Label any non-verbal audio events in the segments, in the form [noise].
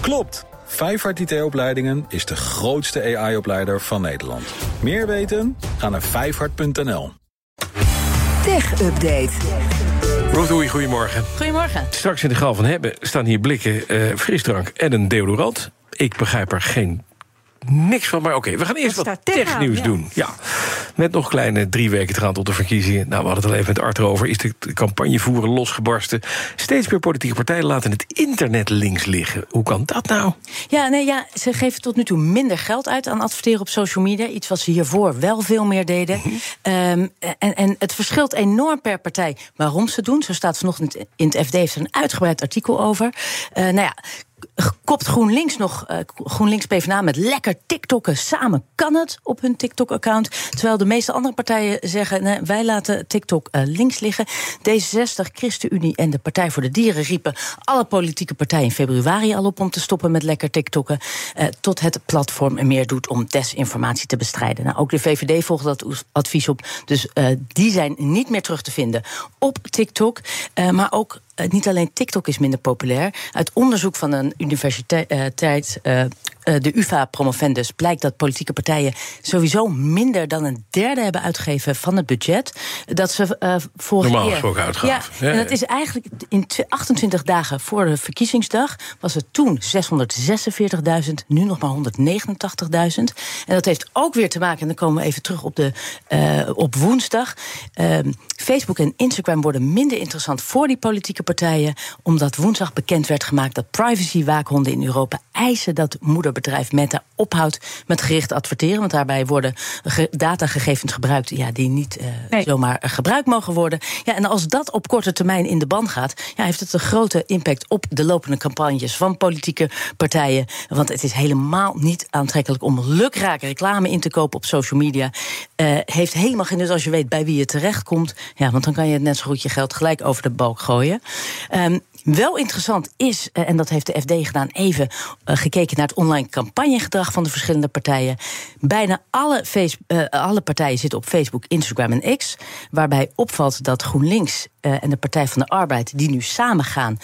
Klopt! Vijfhart IT-opleidingen is de grootste AI-opleider van Nederland. Meer weten? Ga naar vijfhart.nl. Tech Update. Rotoei, goedemorgen. Goedemorgen. Straks in de gal van hebben staan hier blikken eh, frisdrank en een deodorant. Ik begrijp er geen niks van, maar oké, we gaan eerst Wat technieuws ja. doen. Ja, met nog kleine drie weken te gaan tot de verkiezingen. Nou, we hadden het al even met Arthur over. Is de campagne voeren losgebarsten? Steeds meer politieke partijen laten het internet links liggen. Hoe kan dat nou? Ja, nee, ja, ze geven tot nu toe minder geld uit aan adverteren op social media. Iets wat ze hiervoor wel veel meer deden. Mhm. Ehm, en, en het verschilt enorm per partij waarom ze doen. Zo staat vanochtend in het FD heeft er een uitgebreid artikel over. Eh, nou ja. Kopt GroenLinks nog, eh, GroenLinks PvdA met lekker TikTokken samen kan het op hun TikTok-account. Terwijl de meeste andere partijen zeggen, wij laten TikTok eh, links liggen. D66, ChristenUnie en de Partij voor de Dieren riepen alle politieke partijen in februari al op om te stoppen met lekker TikTokken. eh, tot het platform er meer doet om desinformatie te bestrijden. Nou, ook de VVD volgt dat advies op. Dus die zijn niet meer terug te vinden op TikTok. Maar ook niet alleen TikTok is minder populair. Uit onderzoek van een universiteit, eh, eh, de UVA-promovendus, blijkt dat politieke partijen sowieso minder dan een derde hebben uitgegeven van het budget. Dat ze eh vorig Normaal gesproken uitgaven. Ja, Ja, en dat is eigenlijk in tw- 28 dagen voor de verkiezingsdag was het toen 646.000, nu nog maar 189.000. En dat heeft ook weer te maken, en dan komen we even terug op, de, eh, op woensdag. Ehm, Facebook en Instagram worden minder interessant voor die politieke partijen, omdat woensdag bekend werd gemaakt dat privacy-waakhonden in Europa eisen dat moederbedrijf Meta ophoudt met gericht adverteren. Want daarbij worden ge- datagegevens gebruikt ja, die niet eh, Nee. zomaar gebruikt mogen worden. Ja, en als dat op korte termijn in de ban gaat, ja, heeft het een grote impact op de lopende campagnes van politieke partijen. Want het is helemaal niet aantrekkelijk om lukraak reclame in te kopen op social media. Eh, heeft helemaal geen nut als je weet bij wie je terechtkomt. Ja, want dan kan je net zo goed je geld gelijk over de balk gooien. Ehm, wel interessant is, eh, en dat heeft de FD gedaan, even eh, gekeken naar het online campagnegedrag van de verschillende partijen. Bijna alle, eh, alle partijen zitten op Facebook, Instagram en X. Waarbij opvalt dat GroenLinks en de Partij van de Arbeid, die nu samen gaan,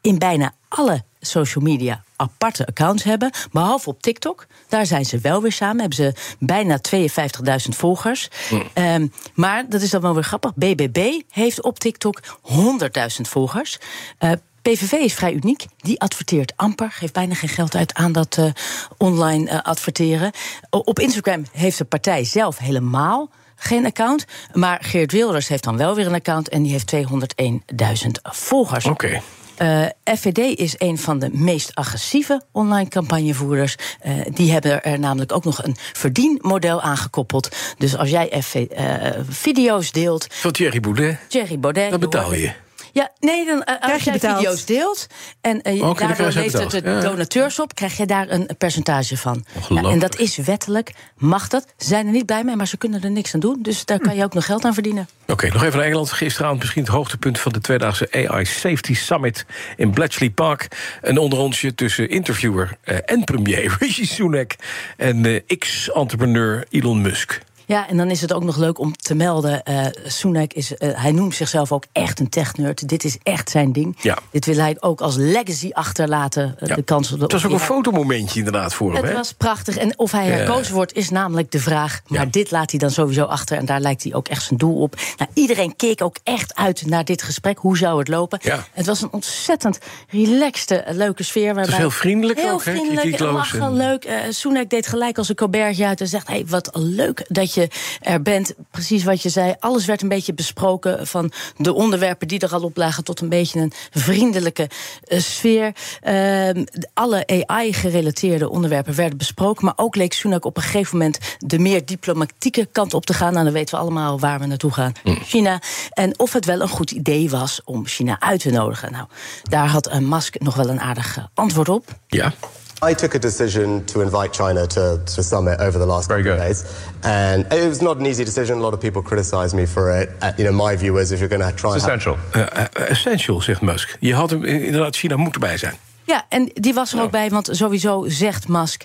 in bijna alle social media aparte accounts hebben. Behalve op TikTok. Daar zijn ze wel weer samen. Hebben ze bijna 52.000 volgers. Ehm, maar dat is dan wel weer grappig. BBB heeft op TikTok 100.000 volgers. Eh, PVV is vrij uniek. Die adverteert amper. Geeft bijna geen geld uit aan dat eh, online eh, adverteren. Op Instagram heeft de partij zelf helemaal geen account. Maar Geert Wilders heeft dan wel weer een account. En die heeft 201.000 volgers. Oké. Eh, FVD is een van de meest agressieve online campagnevoerders. Eh, die hebben er namelijk ook nog een verdienmodel aangekoppeld. Dus als jij FV, eh, video's deelt, Van Thierry Boulet, Thierry Baudet... dat betaal je. Ja, nee, dan, eh, als je jij betaald. video's deelt en eh, dan daardoor krijg je levert het Ja. donateurs op, krijg je daar een percentage van. Ongelooflijk. en dat is wettelijk, mag dat. Ze zijn er niet blij mee, maar ze kunnen er niks aan doen. Dus daar kan je ook nog geld aan verdienen. Oké, nog even naar Engeland. Gisteravond misschien het hoogtepunt van de tweedaagse AI Safety Summit in Bletchley Park. Een onderrondje tussen interviewer eh, en premier [laughs] Rishi Sunak en eh, X-entrepreneur Elon Musk. Ja, en dan is het ook nog leuk om te melden. Sunak is, eh, hij noemt zichzelf ook echt een technerd. Dit is echt zijn ding. Ja. Dit wil hij ook als legacy achterlaten. eh, Ja. De kans op de Het was ook een fotomomentje inderdaad voor hem. Het was prachtig. En of hij herkozen wordt, is namelijk de vraag. Maar Ja. dit laat hij dan sowieso achter. En daar lijkt hij ook echt zijn doel op. Nou, iedereen keek ook echt uit naar dit gesprek. Hoe zou het lopen? Ja. Het was een ontzettend relaxte, leuke sfeer. Waarbij heel vriendelijk Heel ook, vriendelijk, lachen, en- leuk. Sunak deed gelijk als een colbertje uit en zegt... Hey, wat leuk dat je er bent. Precies wat je zei. Alles werd een beetje besproken. Van de onderwerpen die er al op lagen... tot een beetje een vriendelijke eh, sfeer. Ehm, alle AI-gerelateerde onderwerpen werden besproken. Maar ook leek Sunak op een gegeven moment... de meer diplomatieke kant op te gaan. Nou, dan weten we allemaal waar we naartoe gaan. China. En of het wel een goed idee was om China uit te nodigen. Nou, daar had Musk nog wel een aardig eh, antwoord op. Ja. I took a decision to invite China to, to summit over the last Very couple good. of days, and it was not an easy decision. A lot of people criticised me for it. Uh, you know, my view is if you're going to try and have Essential. Eh, eh, essential, zegt Musk. Je had hem inderdaad China moeten bij zijn. Ja, en die was er ook bij, want sowieso zegt Musk.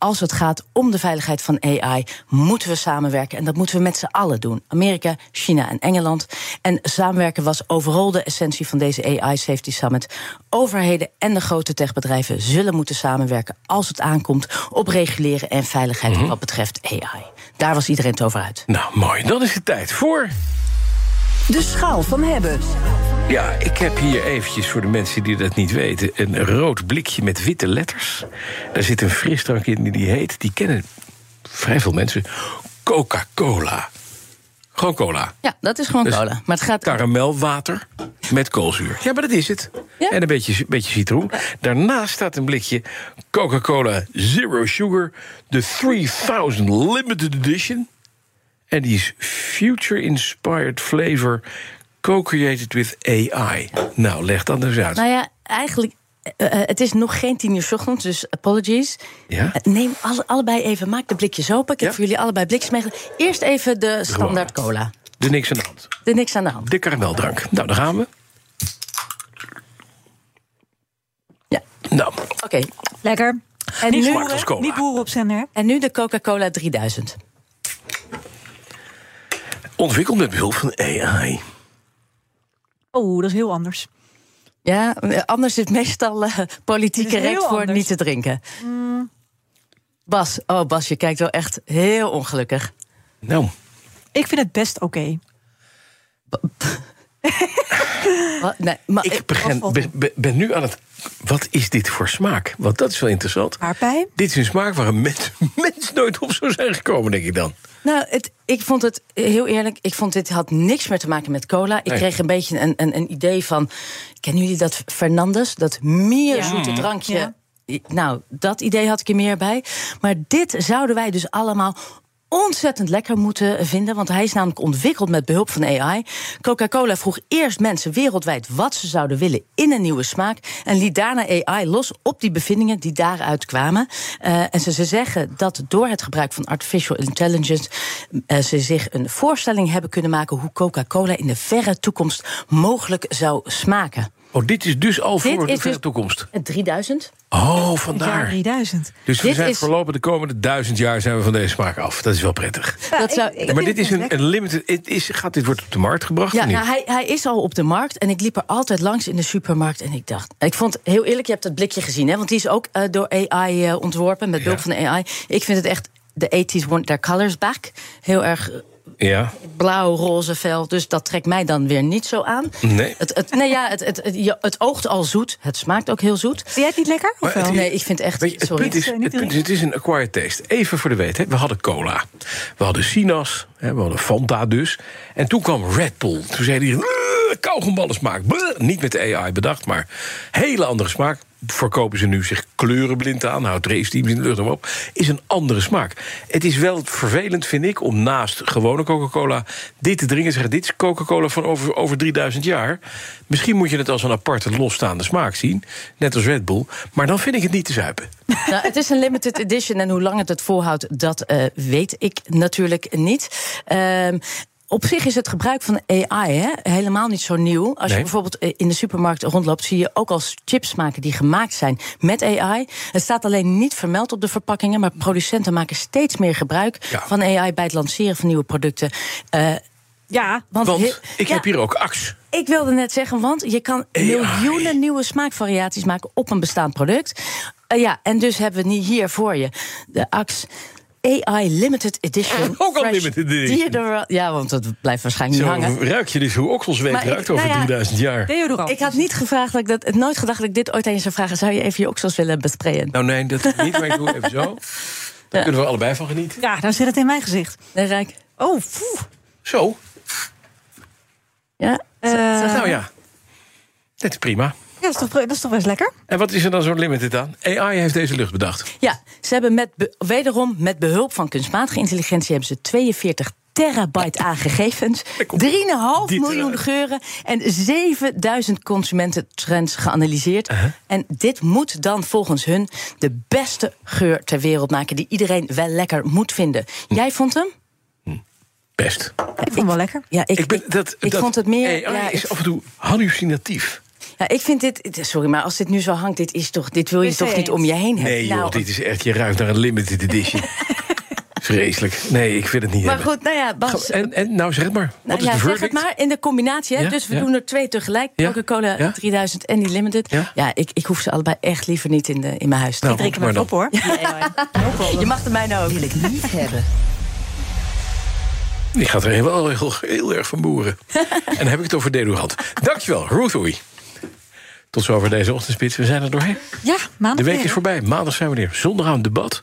Als het gaat om de veiligheid van AI, moeten we samenwerken. En dat moeten we met z'n allen doen. Amerika, China en Engeland. En samenwerken was overal de essentie van deze AI Safety Summit. Overheden en de grote techbedrijven zullen moeten samenwerken als het aankomt op reguleren en veiligheid Mhm. wat betreft AI. Daar was iedereen het over uit. Nou, mooi. Dan is het tijd voor... De schaal van hebben. Ja, ik heb hier eventjes voor de mensen die dat niet weten... een rood blikje met witte letters. Daar zit een frisdrank in die heet... die kennen vrij veel mensen... Coca-Cola. Gewoon cola. Ja, dat is gewoon Dus cola. Maar het gaat Karamelwater met koolzuur. Ja, maar dat is het. Ja. En een beetje, beetje citroen. Daarnaast staat een blikje Coca-Cola Zero Sugar... de 3000 Limited Edition. En die is Future Inspired Flavor... co-created with AI. Nou, leg dat eens uit. Nou ja, eigenlijk. eh, eh, het is nog geen tien uur 's ochtends, dus apologies. Ja? Eh, Neem alle, allebei even, maak de blikjes open. Ik heb Ja. voor jullie allebei blikjes meegenomen. Eerst even de standaard cola. Er niks aan de hand. Er niks aan de hand. De karameldrank. Nou, daar gaan we. Ja, Nou, oké. Lekker. En, Niet nu- cola. Niet boeren op zender. en nu de Coca-Cola 3000. ontwikkeld met behulp van AI. Oh, dat is heel anders. Ja, anders is het meestal eh, is heel correct voor anders. niet te drinken. Bas, oh Bas, je kijkt wel echt heel ongelukkig. Nou, Ik vind het best oké. [laughs] Nee, maar, ik begin, ben, ben- ben nu aan het... Wat is dit voor smaak? Want dat is wel interessant. Aardbei? Dit is een smaak waar een mens, [laughs] mens nooit op zou zijn gekomen, denk ik dan. Nou, het, ik vond het heel eerlijk. Ik vond dit had niks meer te maken met cola. Ik Nee. kreeg een beetje een, een, een idee van. Kennen jullie dat Fernandes? Dat meer Ja. zoete drankje. Ja. Nou, dat idee had ik er meer bij. Maar dit zouden wij dus allemaal ontzettend lekker moeten vinden. Want hij is namelijk ontwikkeld met behulp van AI. Coca-Cola vroeg eerst mensen wereldwijd wat ze zouden willen in een nieuwe smaak. En liet daarna AI los op die bevindingen die daaruit kwamen. Eh, en ze, ze zeggen dat door het gebruik van artificial intelligence. eh, ze zich een voorstelling hebben kunnen maken hoe Coca-Cola in de verre toekomst mogelijk zou smaken. Oh, dit is dus al Dit voor de dus- toekomst. Het 3000? Oh, vandaar. 3000. Dus we Dit zijn is- voorlopig de komende duizend jaar zijn we van deze smaak af. Dat is wel prettig. Dat zou- ik- ik maar dit is een, limited. Het is, gaat dit wordt op de markt gebracht? Ja, of niet? nou, hij, hij is al op de markt en ik liep er altijd langs in de supermarkt en ik dacht, ik vond heel eerlijk, je hebt dat blikje gezien, hè, want die is ook eh, door AI eh, ontworpen met behulp Ja. van de AI. Ik vind het echt de 80s want their colors back, heel erg ja. blauw, roze vel, dus dat trekt mij dan weer niet zo aan. Nee. Het, het, nee, ja, het, het, het, je- het oogt al zoet, het smaakt ook heel zoet. Vind jij het niet lekker? Of wel? Nee, ik vind echt, je, het sorry. punt is, Niet, het, punt is, het is een acquired taste. Even voor de weet, hè. we hadden cola. We hadden Sinas, hè, we hadden Fanta dus. En toen kwam Red Bull. Toen zei hij, kauwgomballen smaak. Niet met de AI bedacht, maar hele andere smaak. Verkopen ze nu zich kleurenblind aan, houdt race in de lucht op. Is een andere smaak. Het is wel vervelend, vind ik, om naast gewone Coca-Cola dit te drinken. en Zeggen, dit is Coca-Cola van over, over 3000 jaar. Misschien moet je het als een aparte losstaande smaak zien. Net als Red Bull. Maar dan vind ik het niet te zuipen. Nou, het is een limited edition en hoe lang het het volhoudt, dat eh, weet ik natuurlijk niet. Ehm, op zich is het gebruik van AI hè, helemaal niet zo nieuw. Als Nee. je bijvoorbeeld eh, in de supermarkt rondloopt, zie je ook al chips maken die gemaakt zijn met AI. Het staat alleen niet vermeld op de verpakkingen, maar producenten maken steeds meer gebruik Ja. van AI bij het lanceren van nieuwe producten. Eh, Ja, want ik ja, heb hier ook Axe. ik wilde net zeggen, want je kan AI. miljoenen nieuwe smaakvariaties maken op een bestaand product. Eh, ja, en dus hebben we niet hier voor je de Axe AI Limited Edition. [laughs] Ook al limited edition. Deodorant. Ja, want dat blijft waarschijnlijk Zo niet hangen. ruik je dus hoe Okselsweek Maar ik- ruikt over nou ja, 3000 jaar. deodorant. Ik had niet gevraagd dat ik dat, nooit gedacht dat ik dit ooit aan je zou vragen. Zou je even je oksels willen besprayen? Nou nee, dat niet, maar ik doe even zo. [laughs] Daar kunnen we allebei van genieten. Ja, dan zit het in mijn gezicht. Nee, Rijk. Oh, poeh. Zo, Ja? Eh, nou ja. Dit is prima. Dat is, toch, dat is toch best lekker? En wat is er dan zo limited aan? AI heeft deze lucht bedacht. Ja, ze hebben met be- wederom met behulp van kunstmatige intelligentie hebben ze 42 terabyte aan gegevens, 3,5 Dit miljoen geuren en 7000 consumententrends geanalyseerd. En dit moet dan volgens hun de beste geur ter wereld maken die iedereen wel lekker moet vinden. Jij vond hem? Best. Ik vond het wel lekker. Ja, ik, Ik, ben, dat, ik dat vond het meer. AI ja, is ik- af en toe hallucinatief. Ja, ik vind dit, het- sorry, maar als dit nu zo hangt, dit, is toch, dit wil je toch niet om je heen hebben? Nee, joh, Nou, dit is echt, je ruikt naar een limited edition. [laughs] Vreselijk. Nee, ik vind het niet maar hebben. goed, nou ja, Bas. En, en nou, zeg het maar. nou Wat is ja, de zeg het maar in de combinatie. Hè? Ja, dus we ja. doen er twee tegelijk. Coca-Cola ja. 3000 en die Limited. Ja. Ja, ik, ik hoef ze allebei echt liever niet in, de, in mijn huis. te Nou, Drink hem maar op hoor. je mag de mijne ook. Wil ik niet hebben. Die gaat er wel heel, heel erg van boeren. [laughs] en dan heb ik het over deodorant. Dankjewel, Ruth Oei. Tot zover deze ochtendspits. We zijn er doorheen. Ja, maandag De week weer, is voorbij. Maandag zijn we er. Zondag aan het debat.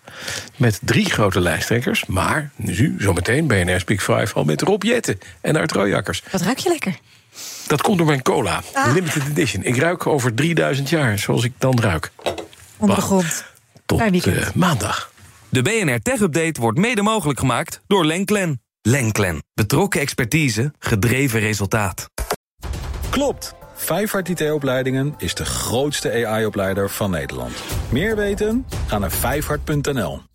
Met drie grote lijsttrekkers. Maar nu, zometeen, BNR Speak 5 al met Rob Jetten en Art Royakkers. Wat ruik je lekker? Dat komt door mijn cola. Ah. Limited edition. Ik ruik over 3000 jaar zoals ik dan ruik. Onder de Wacht. grond. Tot eh, maandag. De BNR Tech Update wordt mede mogelijk gemaakt door Lenklen. Lenklen. Betrokken expertise, gedreven resultaat. Klopt. Vijfhart IT-opleidingen is de grootste AI-opleider van Nederland. Meer weten? Ga naar vijfhart.nl.